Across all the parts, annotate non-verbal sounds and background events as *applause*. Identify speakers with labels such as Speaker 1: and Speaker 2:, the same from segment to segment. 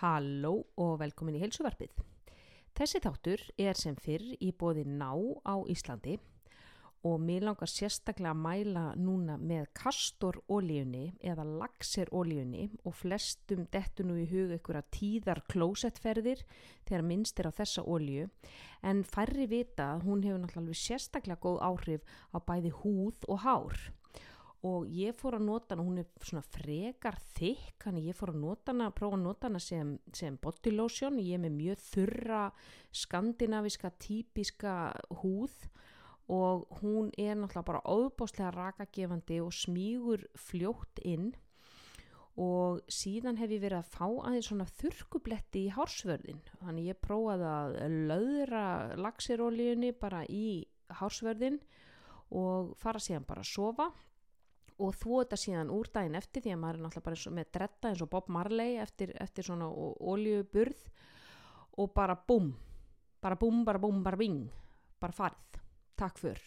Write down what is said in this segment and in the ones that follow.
Speaker 1: Halló og velkomin í heilsuvarpið. Þessi þáttur er sem fyrr í bóði ná á Íslandi og mér langar sérstaklega að mæla núna með kastorolíunni eða laxerolíunni og flestum dettu nú í hug ykkur að tíðar klósettferðir þegar minnst er á þessa olíu en færri vita að hún hefur náttúrulega sérstaklega góð áhrif á bæði húð og hár og ég fór að nota hana, hún er svona frekar þykk, hann ég fór að nota hana, prófa að nota hana sem, sem body lotion, ég er með mjög þurra skandinaviska típiska húð og hún er náttúrulega bara óbáslega rakagefandi og smígur fljótt inn. Og síðan hef ég verið að fá aðeins svona þurkubletti í hársvörðin þannig ég prófaði að löðra laxirolíunni bara í hársvörðin og fara síðan bara að sofa og þvó þetta síðan úr daginn eftir því að maður er náttúrulega bara með dretta eins og Bob Marley eftir, eftir svona oljuburð og bara búm bara búm, bara búm, bara ving bara farið, takk fyrr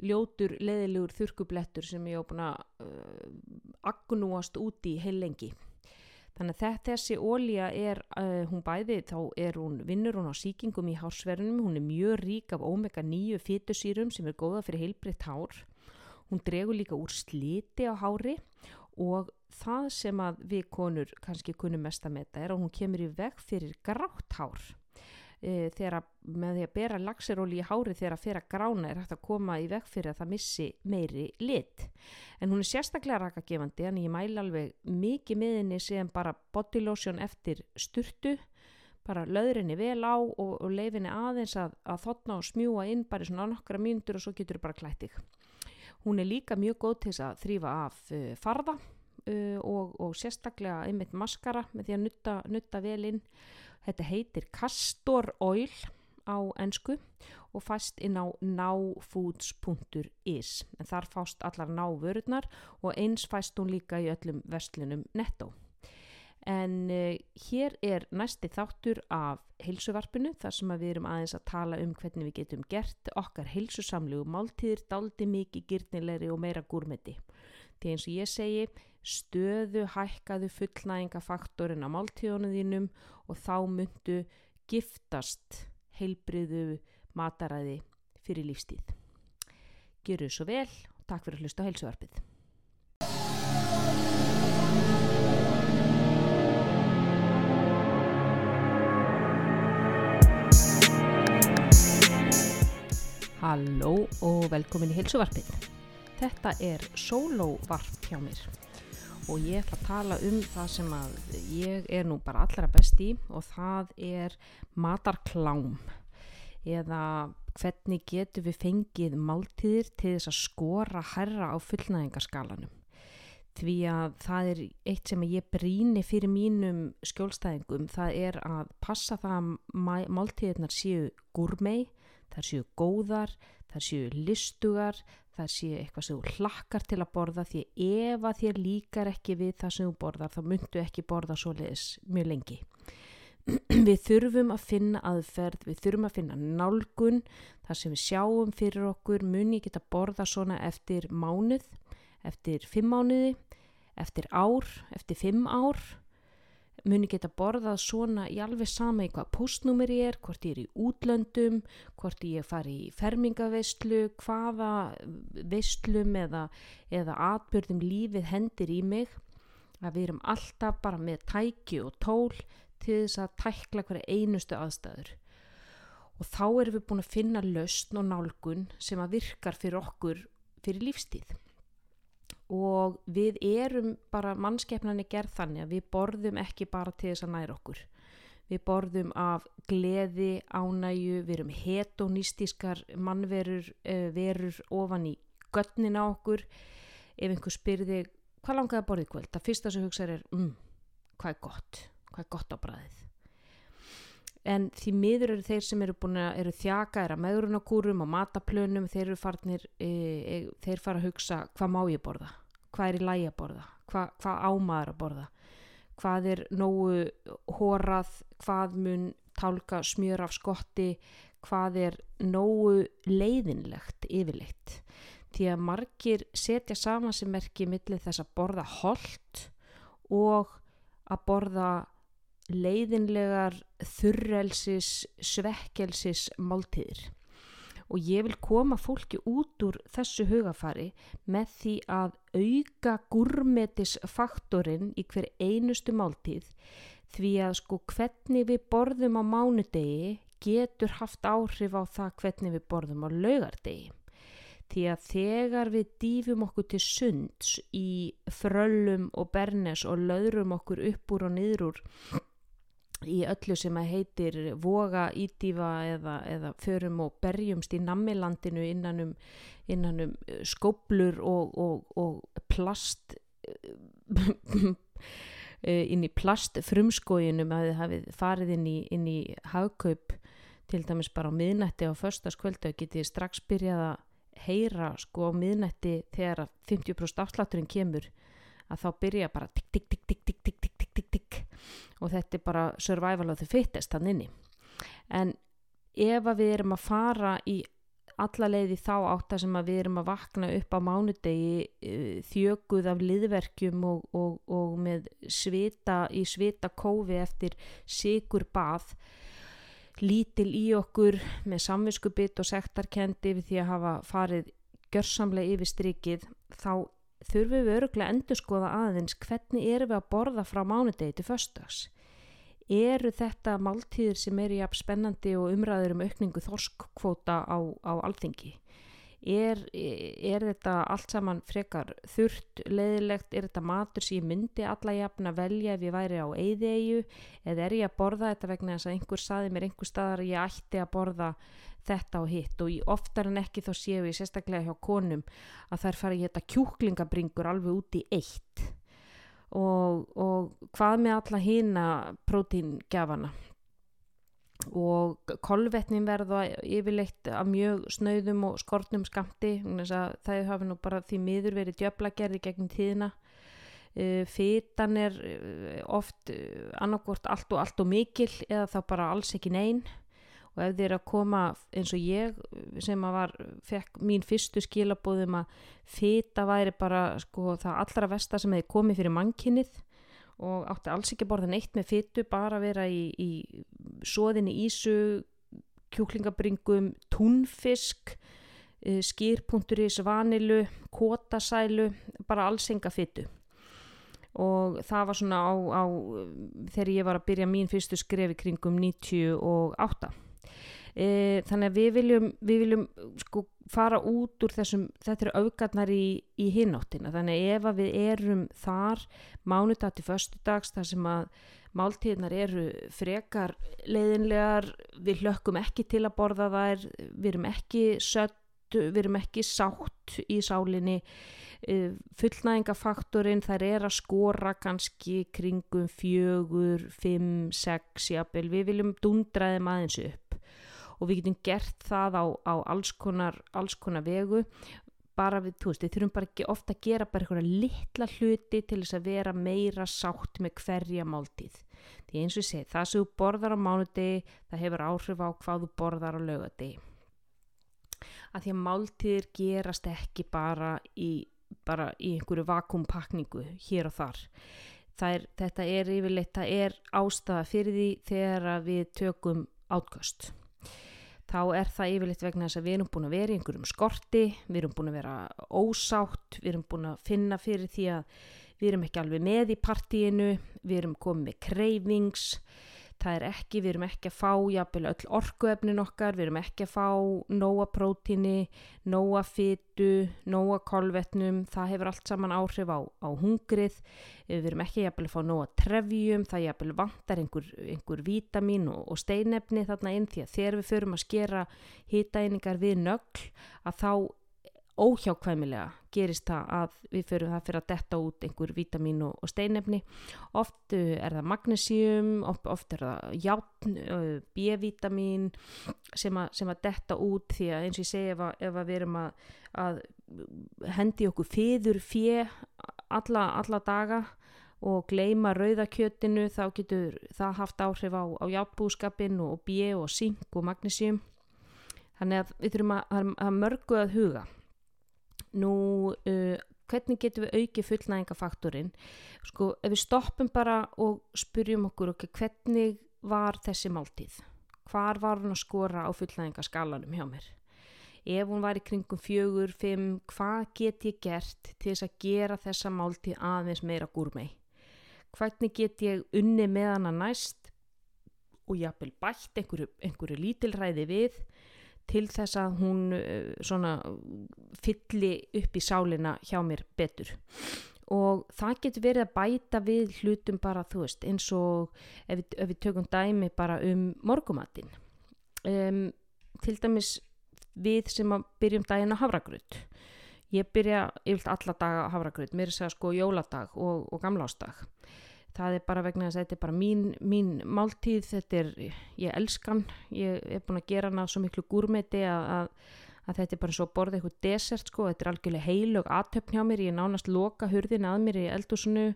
Speaker 1: ljótur, leðilegur þurkublettur sem ég á búin að uh, agnúast úti heil lengi þannig að þessi ólja er uh, hún bæði, þá er hún vinnur hún á síkingum í hársverðunum hún er mjög rík af omega 9 fytusýrum sem er góða fyrir heilbritt hár hún dregur líka úr sliti á hári og það sem að við konur kannski kunum mest að metta er að hún kemur í veg fyrir grátt hár. E, þegar með því að bera laxeróli í hári þegar að fyrir að grána er hægt að koma í veg fyrir að það missi meiri lit. En hún er sérstaklega rakagefandi en ég mæla alveg mikið með henni sem bara body lotion eftir sturtu bara löðrinni vel á og, og leifinni aðeins að, að þotna og smjúa inn bara svona nokkra mínútur og svo getur þú bara klættig Hún er líka mjög góð til að þrýfa af uh, farða uh, og, og sérstaklega einmitt maskara með því að nutta, nutta vel inn. Þetta heitir Castor Oil á ennsku og fæst inn á náfoods.is en þar fást allar návörurnar og eins fæst hún líka í öllum vestlunum netto. En uh, hér er næsti þáttur af heilsuvarpinu þar sem við erum aðeins að tala um hvernig við getum gert okkar heilsusamlegu máltíðir daldi mikið gyrnilegri og meira gúrmeti. Því eins og ég segi stöðu hækkaðu fullnægingafaktorin á máltíðunum þínum og þá myndu giftast heilbriðu mataræði fyrir lífstíð. Gjöru svo vel og takk fyrir að hlusta á heilsuvarpið. Halló og velkomin í heilsuvarpið. Þetta er sólóvarp hjá mér og ég ætla að tala um það sem að ég er nú bara allra best í og það er matarklám eða hvernig getur við fengið máltíðir til þess að skora herra á fullnæðingaskalanum. Því að það er eitt sem ég bríni fyrir mínum skjólstæðingum, það er að passa það að máltíðirnar séu gúrmei, þar séu góðar, þar séu listugar, þar séu eitthvað sem þú hlakkar til að borða því ef að þér líkar ekki við það sem þú borðar þá myndu ekki borða svo leiðis mjög lengi. *clears throat* við þurfum að finna aðferð, við þurfum að finna nálgun, þar sem við sjáum fyrir okkur, mun ég geta borða svona eftir mánuð, eftir fimm mánuði, eftir ár, eftir fimm ár, muni geta borðað svona í alveg sama í hvað postnúmeri er, hvort ég er í útlöndum, hvort ég fari í fermingaveistlu, hvaða veistlum eða, eða atbyrðum lífið hendir í mig, að við erum alltaf bara með tæki og tól til þess að tækla hverja einustu aðstæður. Og þá erum við búin að finna lausn og nálgun sem að virkar fyrir okkur fyrir lífstíð og við erum bara mannskeppnarnir gerð þannig að við borðum ekki bara til þess að næra okkur. Við borðum af gleði, ánæju við erum hedonistískar mannverur uh, verur ofan í götnin á okkur. Ef einhver spyrði hvað langaði að borði kvöld? Það fyrsta sem hugsaður er mm, hvað er gott, hvað er gott á bræðið en því miður eru þeir sem eru búin að eru þjaka, eru að meðrunakúrum og mataplönum, þeir eru farnir e, e, þeir fara að hugsa hvað má ég borða? Hvað er í lægi að borða? Hvað, hvað ámaður að borða? Hvað er nógu horað? Hvað mun tálka smjör af skotti? Hvað er nógu leiðinlegt yfirleitt? Því að margir setja saman sem merki millir þess að borða holdt og að borða leiðinlegar þurrelsis, svekkelsis máltíðir og ég vil koma fólki út úr þessu hugafari með því að auka gurmetisfaktorinn í hver einustu máltíð því að sko hvernig við borðum á mánudegi getur haft áhrif á það hvernig við borðum á laugardegi. Því að þegar við dýfum okkur til sunds í fröllum og bernes og löðrum okkur upp úr og niður úr í öllu sem að heitir voga ídífa eða, eða förum og berjumst í nammilandinu innanum, innanum eh, skóplur og, og, og plast eh, *laughs* inn í plastfrumskójunum að þið hafið farið inn í, inn í hagkaup til dæmis bara á miðnætti á förstaskvöldu getið strax byrjað að heyra sko á miðnætti þegar 50% afslátturinn kemur að þá byrja bara tikk tikk tikk tikk tikk tikk tikk tikk tikk og þetta er bara survival of the fittest hann inni. En ef við erum að fara í alla leiði þá átt að sem að við erum að vakna upp á mánudegi þjöguð af liðverkjum og, og, og með svita í svita kófi eftir sigur bað lítil í okkur með samvinskubitt og sektarkendi við því að hafa farið gjörsamlega yfir strikið þá þurfum við öruglega endur skoða aðeins hvernig erum við að borða frá mánudegi til föstags eru þetta máltíðir sem eru jafn spennandi og umræður um aukningu þorskkvóta á, á alþingi er, er þetta allt saman frekar þurrt, leðilegt, er þetta matur sem ég myndi alla jafn að velja ef ég væri á eyðegu eða er ég að borða þetta vegna þess að einhver saði mér einhver staðar að ég ætti að borða þetta og hitt? Og oftar en ekki þá séu ég sérstaklega hjá konum að þær fara í þetta kjúklingabringur alveg út í eitt. Og, og hvað með alla hýna prótíngjafana og kolvetnin verða yfirleitt að mjög snauðum og skortnum skamti það hafi nú bara því miður verið djöblagerði gegn tíðina. Uh, fytan er uh, oft uh, annarkort allt og allt og mikil eða þá bara alls ekki neyn og ef þið er að koma eins og ég sem að var, fekk mín fyrstu skilabóðum að fyta væri bara sko það allra versta sem hefði komið fyrir mannkinnið og átti alls ekki að borða neitt með fytu bara að vera í, í soðinni ísu kjúklingabringum, túnfisk eh, skýrpunkturis vanilu, kótasælu bara alls enga fytu og það var svona á, á þegar ég var að byrja mín fyrstu skrefi kringum 98 e, þannig að við viljum, við viljum sko fara út úr þessum, þetta eru auðgarnar í, í hinnáttina, þannig ef að við erum þar mánudag til föstudags þar sem að máltíðnar eru frekar leiðinlegar, við hlökkum ekki til að borða þær, við erum ekki sött, við erum ekki sátt í sálinni. E, fullnæðingafaktorinn þær er að skora kannski kringum fjögur, fimm, sex jafnvel, við viljum dundraðum aðeins upp og við getum gert það á, á alls, konar, alls konar vegu bara við, þú veist, við þurfum bara ekki ofta að gera bara eitthvað litla hluti til þess að vera meira sátt með hverja máltíð. Því eins og ég segi, það sem þú borðar á mánudegi, það hefur áhrif á hvað þú borðar á laugadegi. Að því að máltíðir gerast ekki bara í, bara í einhverju vakumpakningu hér og þar. Er, þetta er yfirleitt, það er ástafa fyrir því þegar við tökum átkast þá er það yfirleitt vegna þess að við erum búin að vera í einhverjum skorti, við erum búin að vera ósátt, við erum búin að finna fyrir því að við erum ekki alveg með í partíinu, við erum komið með kreyfings, það er ekki, við erum ekki að fá jafnvel öll orkuefnin okkar, við erum ekki að fá nóa prótíni, nóa fytu, nóa kolvetnum, það hefur allt saman áhrif á, á hungrið, við erum ekki jafnvel að fá nóa trefjum, það jafnvel vantar einhver, einhver vítamin og, og steinefni þarna inn því að þegar við förum að skera hýtaeiningar við nögl að þá óhjákvæmilega gerist það að við fyrir það fyrir að detta út einhver vítamin og, steinefni. Oft uh, er það magnesium oft, oft er það játn uh, B-vítamin sem, sem að detta út. Því að eins og ég segi ef, að, ef að við erum að, að hendi okkur fyrður fjö alla, alla daga og gleima rauðakjötinu þá getur það haft áhrif á, á játbúskapin og B og zink og magnesium. Þannig að við þurfum að, að mörgu að huga Nú, uh, hvernig getum við auki fullnæðingafaktorinn sko ef við stoppum bara og spurjum okkur okkur hvernig var þessi máltíð? Hvar var hún að skora á fullnæðingaskalanum hjá mér? Ef hún var í kringum fjögur, fimm hvað get ég gert til þess að gera þessa máltíð aðeins meira gúrmei hvernig get ég unni með hana næst og jápil bætt einhverju, einhverju lítilræði við til þess að hún uh, svona fylli upp í sálina hjá mér betur. Og það getur verið að bæta við hlutum bara þú veist eins og ef við, ef við tökum dæmi bara um morgumattin um, til dæmis við sem að byrjum daginn á havragröð ég byrja yfirlt alla daga á havragröð mér er að segja sko jóladag og, og gamlástag það er bara vegna þess að þetta er bara mín, mín máltíð, þetta er, ég elskan, ég er búin að gera hana svo miklu gúrmeti að, að, að þetta er bara svo borða eitthvað desert sko, þetta er algjörlega heilög aðtöfn hjá mér, ég nánast loka hurðin að mér í eldúsinu,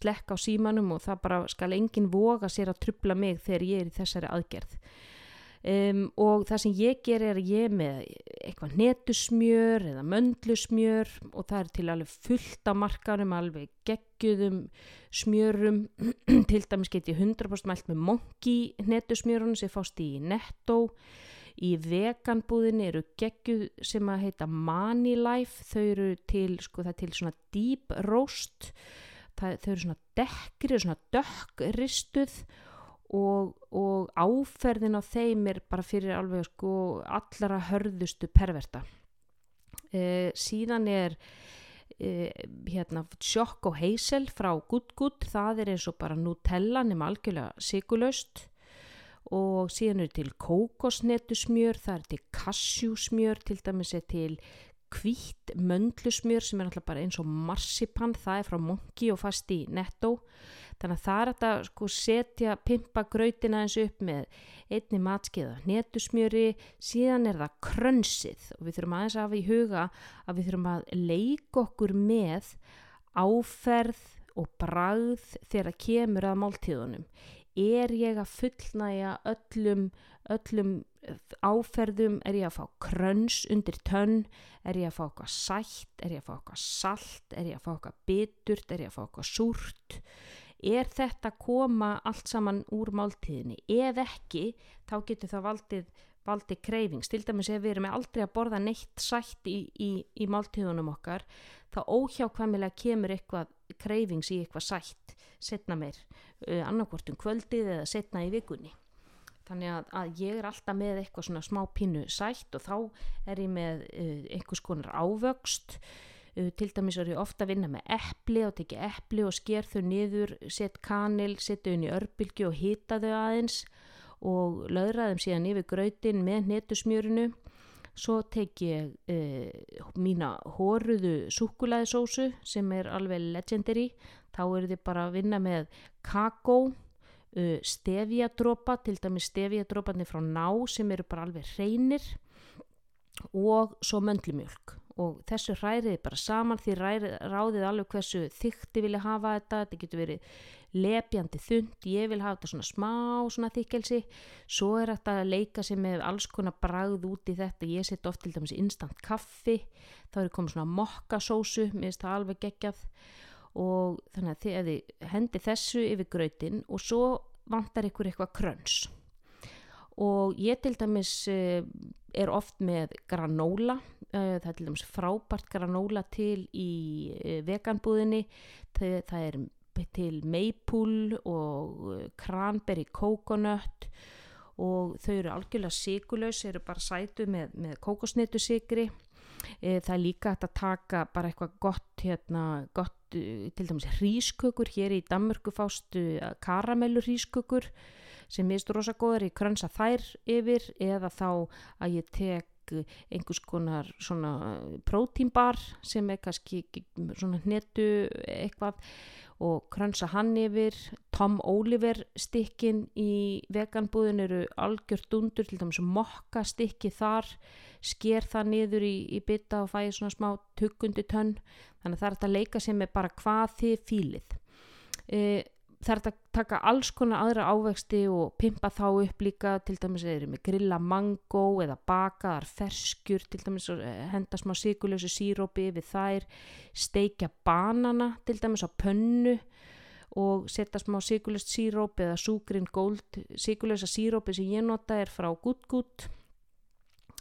Speaker 1: slekka á símanum og það bara skal enginn voga sér að trubla mig þegar ég er í þessari aðgerð. Um, og það sem ég ger er að ég með eitthvað netusmjör eða möndlusmjör og það er til alveg fullt á markarum alveg gegguðum smjörum. *clears throat* Til dæmis get ég 100% mælt með monki netusmjörunum sem fást í netto. Í veganbúðinni eru gegguð sem að heita Money Life. Þau eru til, sko til svona deep roast. Það, þau eru svona dekkri, svona dökkristuð og, og áferðin á þeim er bara fyrir alveg sko allara hörðustu perverta. E, síðan er e, hérna sjokk og heisel frá Good Good það er eins og bara Nutella nema algjörlega sigurlaust og síðan er til kókosnetusmjör það er til kassjúsmjör til dæmis er til kvítt möndlusmjör sem er alltaf bara eins og marsipan það er frá Monkey og fast í Netto þannig að það er að sko, setja pimpa gröytina eins upp með einni matskiða netusmjöri, síðan er það krönsið. Og við þurfum aðeins að hafa í huga að við þurfum að leika okkur með áferð og bragð þegar það kemur að máltíðunum. Er ég að fullnæja öllum, öllum áferðum, er ég að fá kröns undir tönn, er ég að fá okkar sætt, er ég að fá okkar salt, er ég að fá okkar biturt, er ég að fá okkar súrt er þetta koma allt saman úr máltíðinni? Ef ekki þá getur það valdið, valdið kreifings til dæmis ef við erum aldrei að borða neitt sætt í, í, í máltíðunum okkar þá óhjákvæmilega kemur eitthvað kreifings í eitthvað sætt setna meir uh, annarkvortum kvöldið eða setna í vikunni. Þannig að, að ég er alltaf með eitthvað svona smá pínu sætt og þá er ég með uh, einhvers konar ávöxt til dæmis er ég ofta að vinna með eppli og tekja eppli og sker þau niður, set kanil, setja í örbylgi og hita þau aðeins og löðra þeim síðan yfir gröytin með netusmjörinu. Svo tek ég uh, mína hóruðu sukulæðisósu sem er alveg legendary. Þá er þið bara að vinna með kakó, uh, stefjadrópa, til dæmis stefjadrópanir frá ná sem eru bara alveg hreinir og svo möndlumjölk og þessu hræriði bara saman því ræri, ráðið alveg hversu þykti vilja hafa þetta, þetta getur verið lepjandi þund, ég vil hafa þetta svona smá svona þykkelsi. Svo er þetta að leika sig með alls konar bragð út í þetta, ég set oft til dæmis instant kaffi, þá er komið svona mokkasósu, mér finnst það alveg geggjað. Og þannig að þið hendi þessu yfir grötin og svo vantar ykkur eitthvað kröns og ég til dæmis uh, er oft með granóla uh, það er til dæmis frábært granóla til í uh, veganbúðinni. Það, það er til maple og cranberry coconut. Og þau eru algjörlega sigurlaus, þau eru bara sætu með, með kokosnetu sigri það er líka að taka bara eitthvað gott hérna, gott til dæmis hrískökur, hér í Danmörku fástu karamellu hrískökur sem mistur rosa góður, ég krönsa þær yfir eða þá að ég tek einhvers konar svona prótínbar sem er kannski svona hnetu eitthvað og krönsa hann yfir Tom Oliver stikkin í veganbúðin eru algjört undur til dæmis mokka stikki þar sker það niður í, í bytta og fæði svona smá tuggundi tönn. Þannig að það er að leika sem er bara hvað þið fýlið e, það er að taka alls konar aðra ávexti og pimpa þá upp líka til dæmis eða með grilla mango eða bakaðar ferskjur til dæmis eh, henda smá sigurlösu sírópi við þær steikja banana til dæmis á pönnu og setja smá sigurlöst sírópi eða súgrin góld sigurlösa sírópi sem ég nota er frá Good Good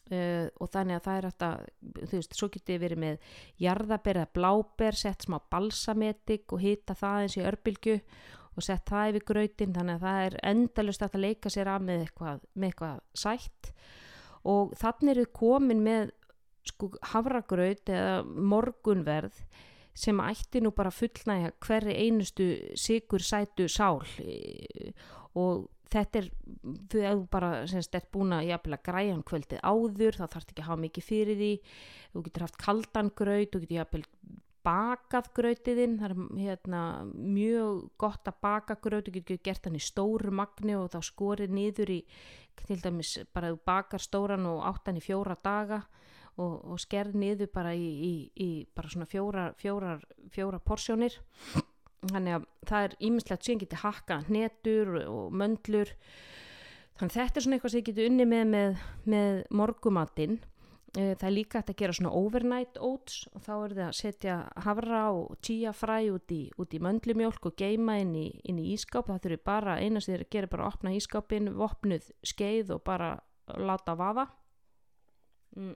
Speaker 1: Uh, og þannig að það er alltaf þú veist, svo getur ég verið með jarðaber eða bláber, sett smá balsametik og hýta það eins í örbylgu og sett það yfir gröytin þannig að það er endalust að leika sér af með eitthvað, með eitthvað sætt. Og þannig eru komin með sko havragraut eða morgunverð sem ætti nú bara fullnægja hverri einustu sigur sætu sál. Og þetta er, þú hefur bara semst er búin að jafnvel að græja um kvöldið áður, þá þarf ekki að hafa mikið fyrir því. Þú getur haft kaldan gröð þú getur jafnvel bakað grötiðinn, það er hérna, mjög gott að baka gröð þú getur gert hann í stóru magni og þá skorið niður í til dæmis bara þú bakar stóran og áttan í fjóra daga og, og skerð niður bara í, í, í bara svona fjóra, fjóra, fjóra porsjónir. Þannig að það er ímislegt sem getur hakka hnetur og möndlur. Þannig að þetta er svona eitthvað sem getur unni með með, með morgumatinn það er líka hægt að gera svona overnight oats og þá er það að setja havra og chia fræ út í, í möndlumjólk og geima inn í, inn í ískáp það þurfi bara, eina sem þeir gera bara opna ískápin vopnuð skeið og bara láta vaða mm.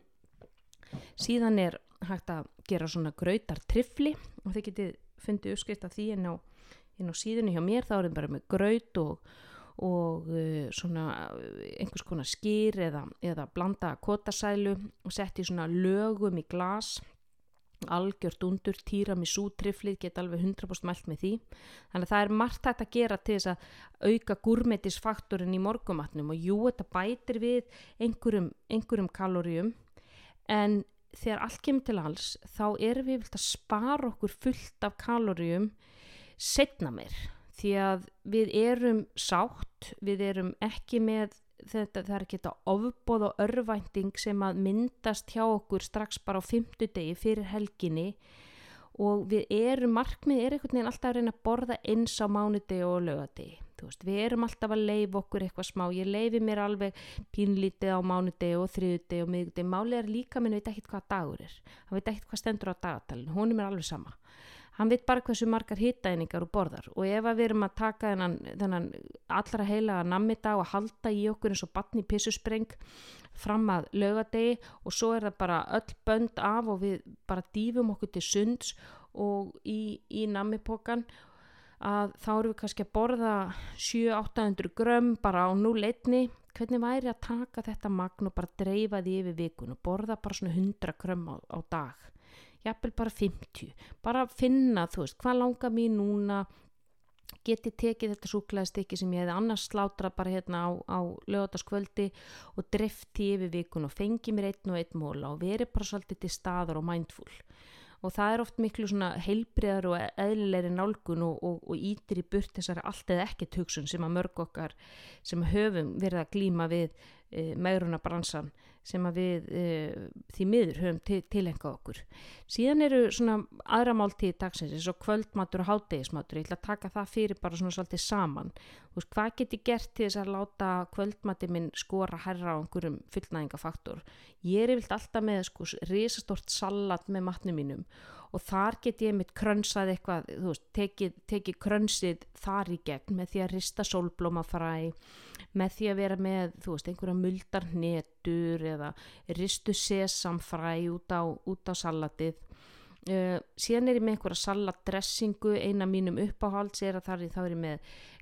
Speaker 1: síðan er hægt að gera svona gröytar trifli og þeir getið fundið uppskrift af því en á, á síðunni hjá mér þá er það bara með graut og, og uh, svona einhvers konar skýr eða, eða blanda kotasælu og setti svona lögum í glas. Algjört undur, týra með sútriflið geta alveg 100% mælt með því. Þannig að það er margt hægt að gera til þess að auka gurmetisfaktorin í morgumatnum og jú, þetta bætir við einhverjum, einhverjum kaloríum. En þegar allt kemur til alls þá erum við vilt að spara okkur fullt af kaloríum setna mér því að við erum sátt, við erum ekki með þetta, það er ekki þetta ofbóð og örvænting sem að myndast hjá okkur strax bara á fymtu degi fyrir helginni. Og við erum, markmið er einhvern veginn alltaf að reyna að borða eins á mánudegi og lögadegi við erum alltaf að leifa okkur eitthvað smá. Ég leifi mér alveg pínlítið á mánudegi og þriðudegi og miðugdegi málið er líka minn veit ekki hvað dagur er. Hann veit ekki hvað stendur á dagatalinn, hún er mér alveg sama hann veit bara hversu margar hittaeiningar og borðar. Og ef við erum að taka þennan, þennan allra heilaga nammidag og halda í okkur eins og batni pissuspreng fram að lögadegi og svo er það bara öll bönd af og við bara dýfum okkur til sunds og í, í nammipokan að þá eru við kannski að borða 7-800 grömm bara á núleitni hvernig væri að taka þetta magn og bara dreifa því yfir vikun og borða bara svona 100 grömm á, á dag jafnvel bara 50 bara finna þú veist hvað langar mér núna? Geti tekið þetta súklaðstikki sem ég hefði annars slátrað bara hérna á, á lögataskvöldi og drefti yfir vikun og fengi mér einn og einn móla og veri bara svolítið til staðar og mindful. Og það er oft miklu svona heilbriðar og eðlilegri nálgun og, og, og ítir í burt þessari allt eða ekkert hugsun sem að mörg okkar sem höfum verið að glíma við e, megruna bransan sem við e, því miður höfum til, tilengað okkur. Síðan eru svona aðra máltíði dagsins eins og kvöldmatur og hátdegismatur, ég ætla að taka það fyrir bara svona svolítið saman. Veist, hvað get ég gert til þess að láta kvöldmati minn skora herra á einhverjum fullnæðingafaktor? Ég er yfirlt alltaf með sko risastort salat með matnum mínum og þar get ég mitt krönsað eitthvað, þú veist, tekið teki krönsið þar í gegn með því að rista sólblómafræ, með því að vera með, þú veist, einhverja muldarnetur eða ristu sesamfræ út á, út á salatið. Uh, síðan er ég með einhverja salatdressingu, eina mínum uppáhalds er að það er, er með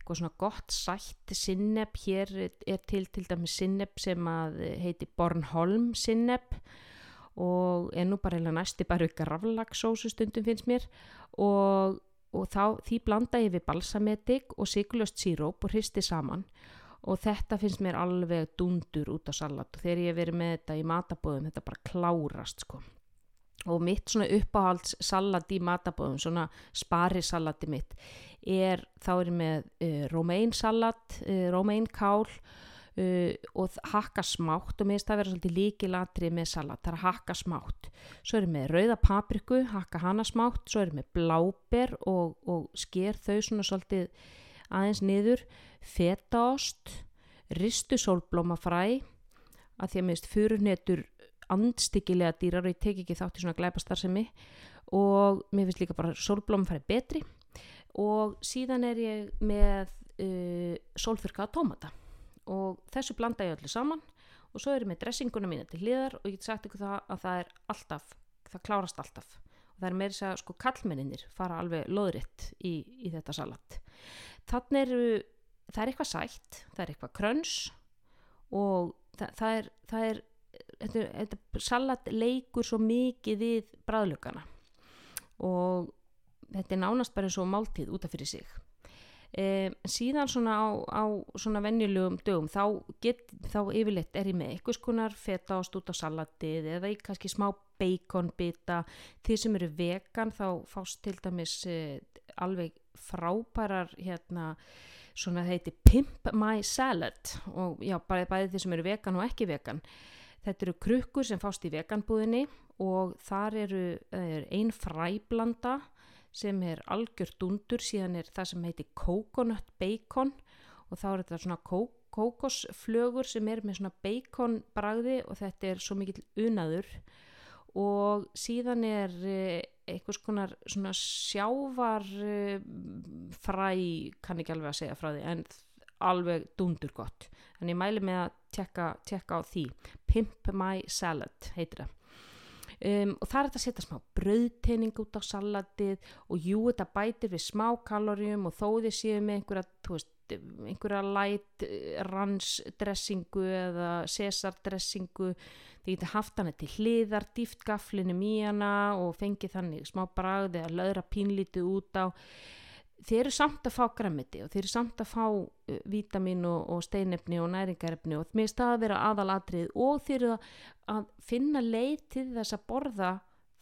Speaker 1: eitthvað svona gott sætt sinneb, hér er til til dæmi sinneb sem að heiti Bornholm sinneb og er nú bara heila næsti bara ykkur raflagsósu stundum finnst mér. Og, og þá, því blanda ég við balsametik og sigurlöst síróp og hristi saman og þetta finnst mér alveg dundur út á salat. Og þegar ég verið með þetta í matabóðum þetta bara klárast sko. Og mitt svona uppáhaldssalat í matabóðum, svona sparisalati mitt er, þá er ég með uh, rómeinsalat, uh, rómeinkál Uh, og hakka smátt. Og minnst það vera svolítið líkilatri með salat, það er að hakka smátt. Svo erum við rauða papriku hakka hana smátt, svo erum við bláber og, og sker þau svona svolítið aðeins niður fetaost ristu sólblómafræ að því að minnst fyrurnetur andstyggilega dýrar og ég tek ekki þátt í svona glæpastarðsemi og mér finnst líka bara sólblómafræ betri. Og síðan er ég með uh, sólþurkaða tómata. Og þessu blanda ég öllu saman og svo er ég með dressinguna mína til hliðar og ég get sagt ykkur það að það er alltaf, það klárast alltaf. Og það er meira þess að sko kallmenninir fara alveg loðritt í, í þetta salat þannig eru það er eitthvað sætt, það er eitthvað kröns og það, það er, það er þetta, þetta salat leikur svo mikið við bræðlökana og þetta er nánast bara og máltíð útaf fyrir sig. Um, síðan svona á, á svona venjulegum dögum þá, get, þá yfirleitt er ég með einhvers konar feta ást út á salatið eða kannski smá baconbita. Því sem eru vegan þá fást til dæmis uh, alveg frábærar hérna svona heiti Pimp My Salad og já bæði, bæði því sem eru vegan og ekki vegan. Þetta eru krukkur sem fást í veganbúðinni og þar eru er ein fræblanda sem er algjör dundur síðan er það sem heitir coconut bacon og þá er þetta svona kók kókosflögur sem er með svona bacon bragði og þetta er svo mikill unaður. Og síðan er eh, einhvers konar svona sjávar eh, kann ekki alveg að segja frá því en alveg dundur gott. En ég mæli með að tekka, tekka á því. Pimp My Salad heitir það. Um, og það er þetta að setja smá bröðteining út á salatið og jú þetta bætir við smá kaloríum og þó þið séu með einhverja, veist, einhverja light eh, ransdressingu eða cesardressingu þið getur haft hana til hliðar dýft gaflinum í hana og fengið þannig smá bragði að löðra pínlítið út á. Þeir eru samt að fá græmiti og þeir eru samt að fá uh, vítamin og, og steinefni og næringarefni og mér staði að vera aðalatrið og þeir eru að finna leið til þess að borða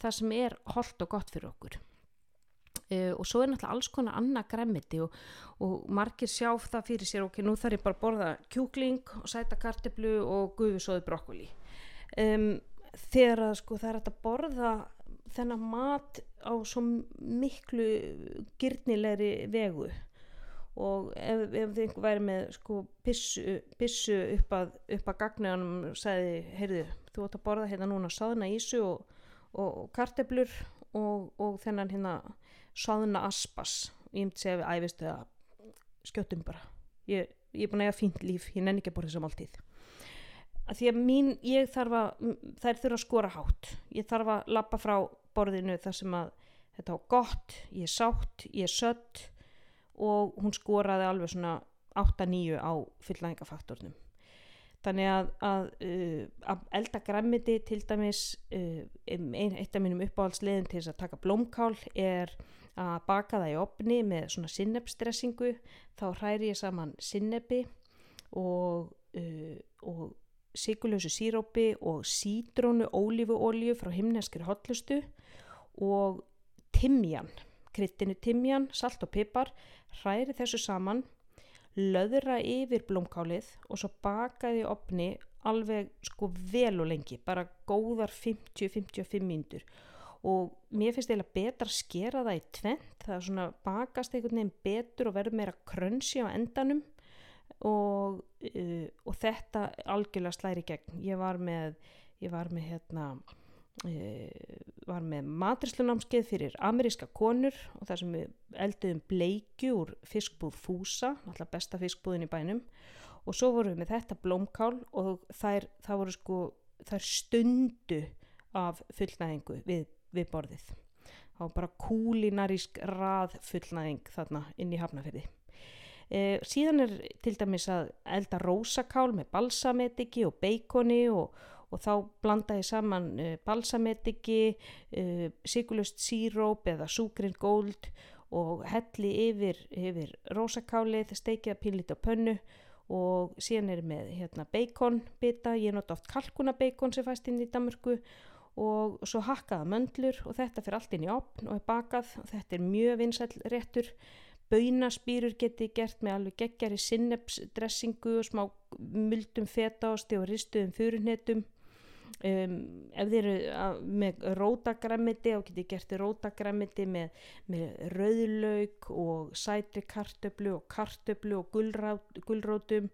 Speaker 1: það sem er holdt og gott fyrir okkur uh, og svo er náttúrulega alls konar annað græmiti og, og margir sjá það fyrir sér ok, nú þarf ég bara að borða kjúkling og sæta karteblu og guðusóðu brokkoli. Um, þegar að sko það er að borða þennan mat á svo miklu gyrnilegri vegu. Og ef, ef þið einhver væri með sko pissu, pissu upp að, að gagniðanum og segði, heyrðu, þú ætti að borða hérna núna sáðna ísu og, og karteblur og, og þennan hérna sáðna aspas. Ég myndi segja við æfistu að skjóttum bara. Ég, ég er búin að eiga fínt líf, ég nenni ekki að borða þessum alltíð að því að mín, ég þarf að þær þurfa að skora hátt. Ég þarf að lappa frá borðinu þar sem að þetta var gott, ég er sátt, ég er sött og hún skoraði alveg svona 8-9 á fullnæðingafaktornum þannig að, að, uh, að elda græmiti til dæmis uh, ein, eitt af mínum uppáhaldsliðin til þess að taka blómkál er að baka það í opni með svona sinnepstressingu þá hræri ég saman sinnepi og, uh, og sigurlösu sírópi og sídrónu ólífuolju frá himneskri hotlustu og timjan, kryttinu timjan, salt og pipar, hræri þessu saman, löðra yfir blómkálið og svo bakaði opni alveg sko vel og lengi, bara góðar 50-55 mínútur. Og mér finnst eiginlega betra að skera það í tvent, það er svona bakast einhvern veginn betur og verður meira krönsi á endanum og, uh, og þetta algjörlega slæri gegn. Ég var með, ég var með hérna var með matrislunámskeið fyrir ameríska konur og það sem við elduðum bleikju úr fiskbúð Fúsa alltaf besta fiskbúðin í bænum. Og svo vorum við með þetta blómkál og þær, það voru sko þær stundu af fullnæðingu við, við borðið. Það var bara kúlinarísk rað fullnæðing þarna inn í hafnafyrði Eh, síðan er til dæmis að elda rósakál með balsametiki og beikoni og, og þá blanda ég saman eh, balsametiki, eh, sigurlust síróp eða súgrin góld og helli yfir, yfir rósakálið, steikja pínlít á pönnu og síðan er með hérna, beikonbita, ég nota oft kalkunabeikon sem fæst inn í Damurku og svo hakkaða möndlur og þetta fyrir allt inn í opn og er bakað. Og þetta er mjög vinsæl réttur. Baunaspýrur geti gert með alveg geggjari sinnepsdressingu og smá muldum fetaosti og ristuðum fyrirnetum Um, ef þið eru að, með rótagræmiti þá getið gert rótagræmiti með, með rauðlaug og sætri kartöflu og kartöflu og gulrótum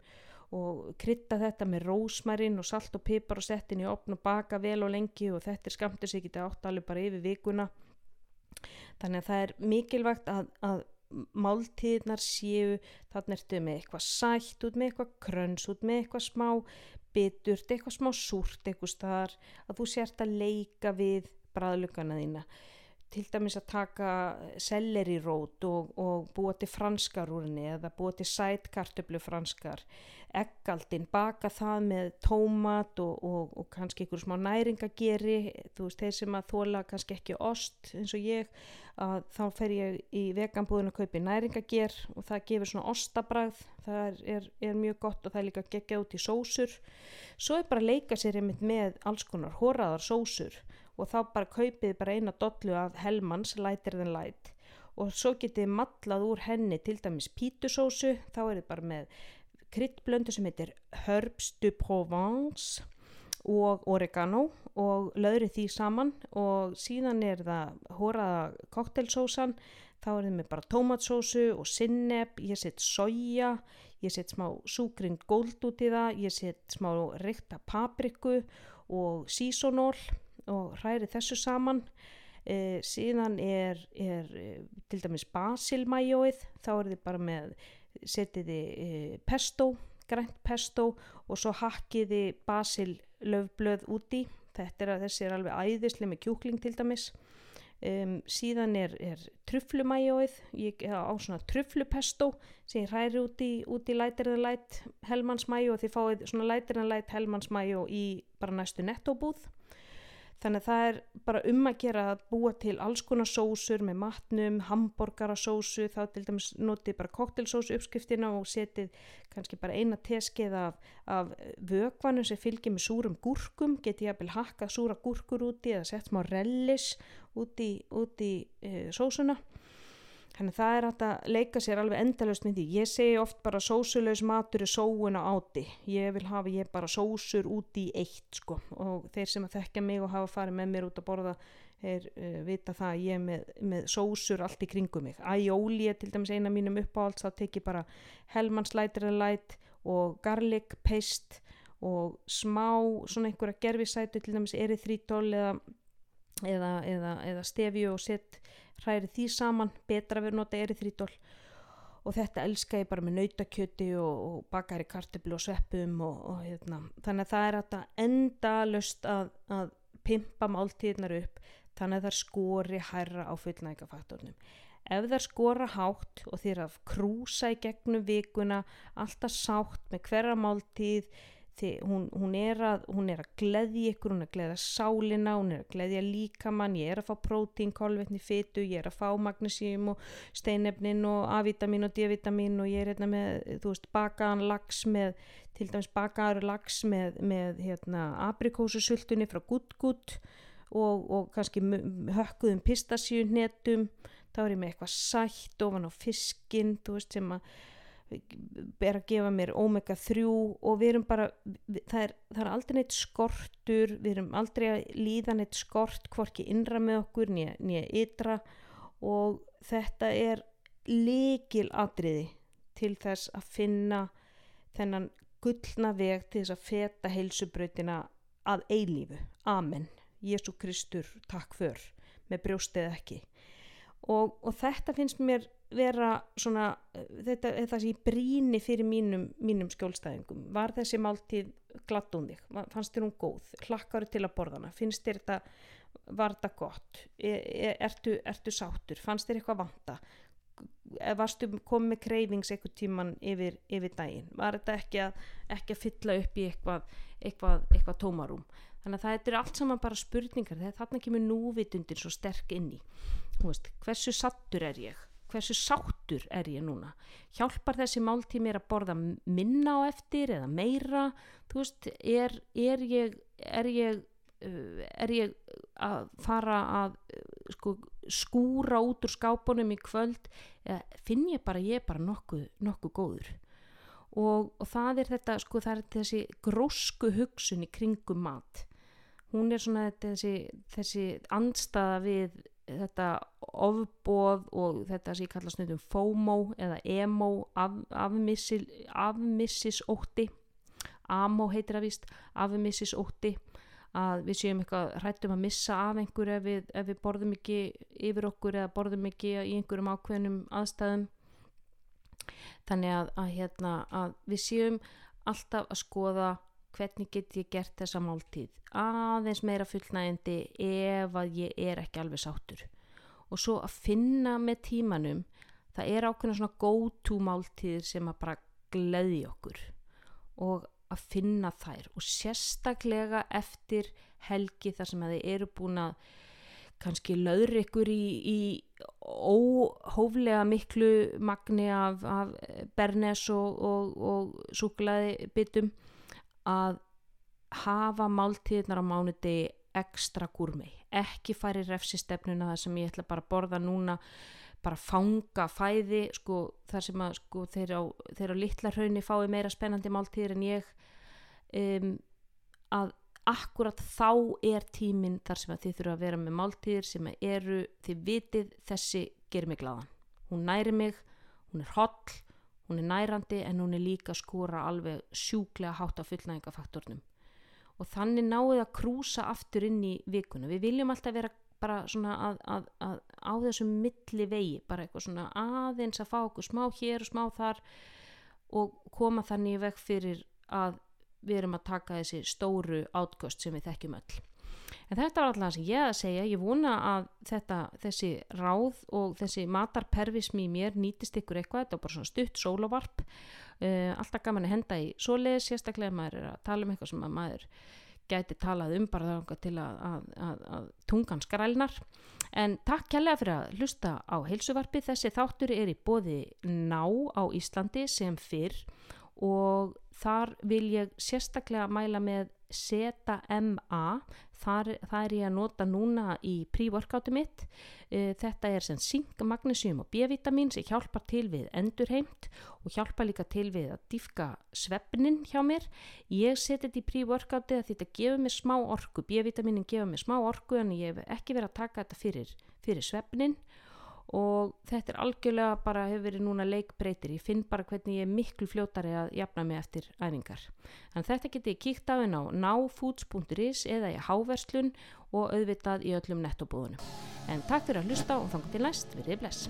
Speaker 1: og krytta þetta með rósmærin og salt og pipar og settin í opn og baka vel og lengi og þetta er skamtur sem getið átt alveg bara yfir vikuna. Þannig að það er mikilvægt að, að máltíðnar séu þannig ertu með eitthvað sætt út með eitthvað kröns út með eitthvað smá biturt, eitthvað smá súrt eitthvað staðar að þú sért að leika við bræðlugana þína til dæmis að taka sellerirót og, og búa til franskar úr henni eða búa til sætkartöflu franskar eggaldin, baka það með tómat og, og, og kannski einhverjum smá næringageri þú veist, þeir sem að þóla kannski ekki ost eins og ég að þá fer ég í veganbúðin að kaupi næringager og það gefur svona ostabræð það er, er mjög gott og það er líka geggjað út í sósur. Svo er bara að leika sér einmitt með alls konar horraðar sósur og þá bara kaupið bara eina dollu af Hellmanns Lighter Than Light. Og svo getið matlað úr henni til dæmis pítusósu þá er þið bara með kryddblöndu sem heitir Herbs du Provence og oregano og löðri því saman og síðan er það hóraða koktelsósan þá er það með bara tómatsósu og sinneb, ég set soja ég set smá súgrind góld út í það, ég set smá rikta papriku og sísonól og hræri þessu saman. E, síðan er, er e, til dæmis basilmæjóið þá er þið bara með setiði e, pesto, grænt pesto og svo hakkiði basillöfblöð úti. Þetta er að þessi er alveg æðislega með kjúkling til dæmis. Um, síðan er, er trufflumæjóið ég á svona trufflupesto sem ég hræri út í lætirðanlætt helmansmæjó og þið fáið svona lætirðanlætt helmansmæjó í bara næstu nettóbúð Þannig að það er bara um að gera að búa til alls konar sósur með matnum, hambúrgarasósu, þá til dæmis notið bara koktelsósu uppskriftina og setið kannski bara eina teskeið af, af vögvanu sem fylgir með súrum gúrkum, getið jafnvel hakka súra gúrkur úti eða sett smá rellis úti í e, sósuna Þannig það er að leika sér alveg endalust með því. Ég segi oft bara sósulegs matur er sóun á áti. Ég vil hafa ég bara sósur út í eitt sko og þeir sem að þekkja mig og hafa farið með mér út að borða er uh, vita það að ég er með, með sósur allt í kringum mig. Æjóli er til dæmis eina mínum uppáhalds, þá tek ég bara helmannslætirinn læt og garlic paste og smá svona einhverja gerfisætu til dæmis erithritól eða, eða, eða, eða stefju og sett hræri því saman, betra vera nota erithritól og þetta elska ég bara með nautakjöti og, og bakari kartiblu og sveppum og, og hérna. þannig að það er þetta enda löst að, að pimpa máltíðnar upp. Þannig að það skori hærra á fullnægafaktornum ef það skora hátt og þeir að krúsa í gegnum vikuna alltaf sátt með hverja máltíð Hún, hún er að, að gleðja ykkur, hún er að gleðja sálina, hún er að gleðja líkamann, ég er að fá prótín, kolvetni, fytu, ég er að fá magnísíum og steinefnin og A-vitamin og D-vitamin og ég er hérna með, þú veist, bakaðan lags með, til dæmis bakaður lags með, með hérna, aprikósusultunni frá gutt-gutt og, og kannski hökkuðum pistasíunnetum, þá er ég með eitthvað sætt ofan á fiskinn, þú veist, sem að er að gefa mér omega 3 og við erum bara það er, það er aldrei neitt skortur við erum aldrei að líða neitt skort hvorki innra með okkur nýja ytra og þetta er líkil atriði til þess að finna þennan gullna veg til þess að feta heilsubrautina að eilífu. Amen, Jésu Kristur takk för, með brjóstið ekki. Og, og þetta finnst mér vera svona þetta er það sem ég bríni fyrir mínum, mínum skjólstæðingum. Var þessi máltíð glatt um þig? Fannst þér hún góð, hlakkar til að borðana finnst þér þetta, var þetta gott? Er, er, ertu, ertu sátur fannst þér eitthvað vanta? Varstu komið með kreifings eitthvað tíman yfir, yfir daginn? Var þetta ekki að, ekki að fylla upp í eitthvað, eitthvað, eitthvað tómarum þannig að það er allt saman bara spurningar. Þegar þarna kemur núvitundin svo sterk inn í. Veist, hversu sattur er ég hversu sáttur er ég núna? Hjálpar þessi máltíð mér að borða minna á eftir eða meira? Þú veist, er, er ég er ég uh, er ég að fara að uh, sko, skúra út úr skápunum í kvöld? Finn ég bara ég er bara nokkuð, nokkuð góður? Og, og það er þetta sko það er þessi grósku hugsun í kringum mat. Hún er svona þessi, þessi andstaða við þetta ofbóð og þetta sem ég kalla snöðum FOMO eða EMO af, afmissil, afmissisótti AMO heitir það víst afmissisótti að við séum eitthvað hrættum að missa af einhver ef við, ef við borðum ekki yfir okkur eða borðum ekki í einhverjum ákveðnum aðstæðum. Þannig að, að, hérna, að við séum alltaf að skoða hvernig get ég gert þessa máltíð? Aðeins meira fullnægindi ef að ég er ekki alveg sáttur. Og svo að finna með tímanum það er ákveðna svona go to máltíðir sem að bara gleði okkur. Og að finna þær og sérstaklega eftir helgi þar sem að þið eru búin að kannski löður ykkur í, í óhóflega miklu magni af, af bernes og, og, og súklaði byttum að hafa máltíðnar á mánuði ekstra gúrmi, ekki færi refsistefnuna það sem ég ætla bara að borða núna bara fanga fæði sko þar sem að sko þeir á, þeir á litla hraunni fái meira spennandi máltíðir en ég um, að akkurat þá er tíminn þar sem að þið þurfa að vera með máltíðir sem eru, þið vitið þessi gerir mig glaðan, hún næri mig hún er holl, hún er nærandi en hún er líka skora alveg sjúklega hátt á fullnægingafaktornum og þannig náðu að krúsa aftur inn í vikuna, við viljum alltaf vera bara svona að, að, að á þessum milli vegi, bara eitthvað svona aðeins að fá okkur smá hér og smá þar og koma þannig veg fyrir að við erum að taka þessi stóru átgöst sem við þekkjum öll. En þetta var alltaf það sem ég að segja, ég vona að þetta, þessi ráð og þessi matarpervismi í mér nýtist ykkur eitthvað, þetta var bara svona stutt sólavarp, uh, alltaf gaman að henda í svoleiðis, sérstaklega maður er að tala um eitthvað sem maður gæti talað um bara þá til að, að, að, að tungan skrælnar. En takk kærlega fyrir að hlusta á heilsuvarpi, þessi þáttur er í bóði ná á Íslandi sem fyrr og þar vil ég sérstaklega mæla með ZMA þar, það er ég að nota núna í pre-workoutu mitt. Uh, þetta er sem zink, magnesium og B-vitamin sem hjálpar til við endurheimt og hjálpar líka til við að dýfka svefnin hjá mér. Ég seti þetta í pre-workoutu að þetta gefur mér smá orku, B-vitaminin gefur mér smá orku en ég hef ekki verið að taka þetta fyrir, fyrir svefnin og þetta er algjörlega bara hefur verið núna leikbreytir, ég finn bara hvernig ég er miklu fljótari að jafna mig eftir æfingar. En þetta geti ég kíkt á en á náfoods.is eða í háverslun og auðvitað í öllum nettobúðunum. En takk fyrir að hlusta og þannig til næst, erum bless.